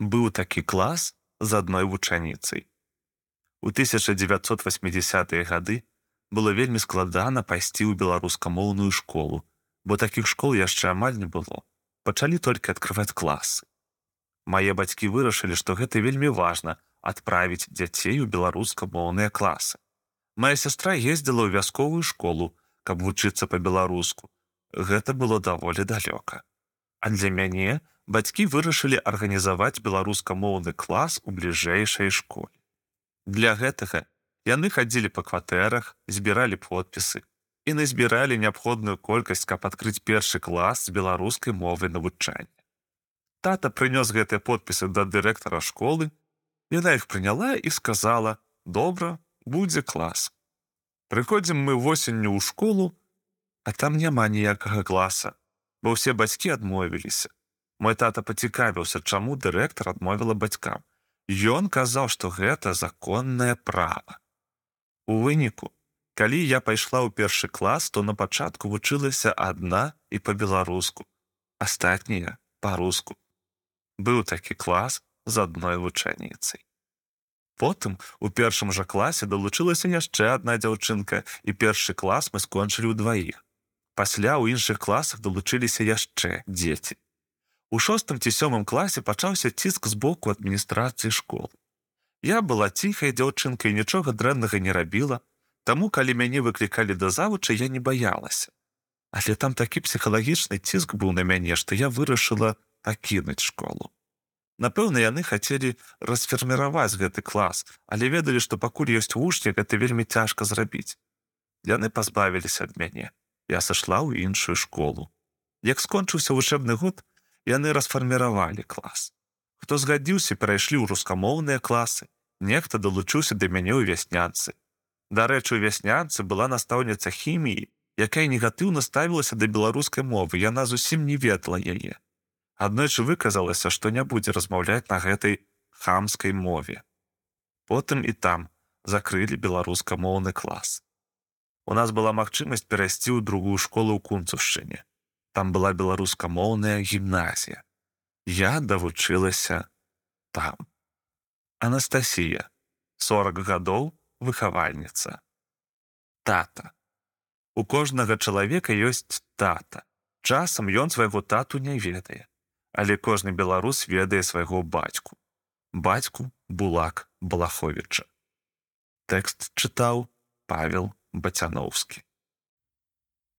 Быў такі клас з адной вучаніцай. У 1980-е гады было вельмі складана пайсці ў беларускамоўную школу, бо такіх школ яшчэ амаль не было. пачалі толькі адкрываць класы. Мае бацькі вырашылі, што гэта вельмі важна адправіць дзяцей у беларускамоўныя класы. Мая сястра ездзіла ў вясковую школу, каб вучыцца па-беларуску. Гэта было даволі далёка. А для мяне бацькі вырашылі арганізаваць беларускамоўны клас у бліжэйшай школе. Для гэтага яны хадзілі па кватэрах, збіралі подпісы і назбіралі неабходную колькасць, каб адкрыць першы клас з беларускай мовы навучання. Тата прынёс гэтыя подпісы да дырэктара школы. Яна іх прыняла і сказала: « Добра, будзе клас. Прыходзім мы восенню ў школу, а там няма ніякага класа, бо ўсе бацькі адмовіліся. Мой тата пацікавіўся, чаму дырэктар адмовіла бацькам. Ён казаў, што гэта законнае права. У выніку, калі я пайшла ў першы клас, то на пачатку вучылася адна і па-беларуску, астатнія па-руску. Быў такі клас з адной вучаніцай. Потым у першым жа класе далучылася яшчэ адна дзяўчынка і першы клас мы скончылі ўдваіх. Пасля ў іншых класах далучыліся яшчэ дзеці. У шостым ці сёмым класе пачаўся ціск з боку адміністрацыі школ. Я была ціхай дзяўчынкай нічога дрэннага не рабіла, таму калі мяне выклікалі да завуча я не баялася. Але там такі псіхалагічны ціск быў на мяне, што я вырашыла пакінуць школу. Напэўна, яны хацелі расферміраваць гэты клас, але ведалі, што пакуль ёсць вучні, гэта вельмі цяжка зрабіць. Яны пазбавіліся ад мяне. Я сышла ў іншую школу. Як скончыўся вучэбны год, яны расфарміравалі клас. Хто згадзіўся, перайшлі ў рускамоўныя класы, нехта далучыўся да мяне ў вяснянцы. Дарэчы, у вяснянцы была настаўніца хіміі, якая негатыўна ставілася да беларускай мовы, яна зусім не ведала яе. Аднойчы выказалася, што не будзе размаўляць на гэтай хамскай мове. Потым і там закрылі беларускамоўны клас. У нас была магчымасць перайсці ў другую школу ў кунцушчыне там была беларускамоўная гімназія. Я давучылася там. Анастасія, 40 гадоў выхавальніца. Тата. У кожнага чалавека ёсць тата. Часам ён свайго тату не ведае, але кожны беларус ведае свайго бацьку. Бацьку Булак Балаховіча. Тэкст чытаў Павел Бацяноўскі.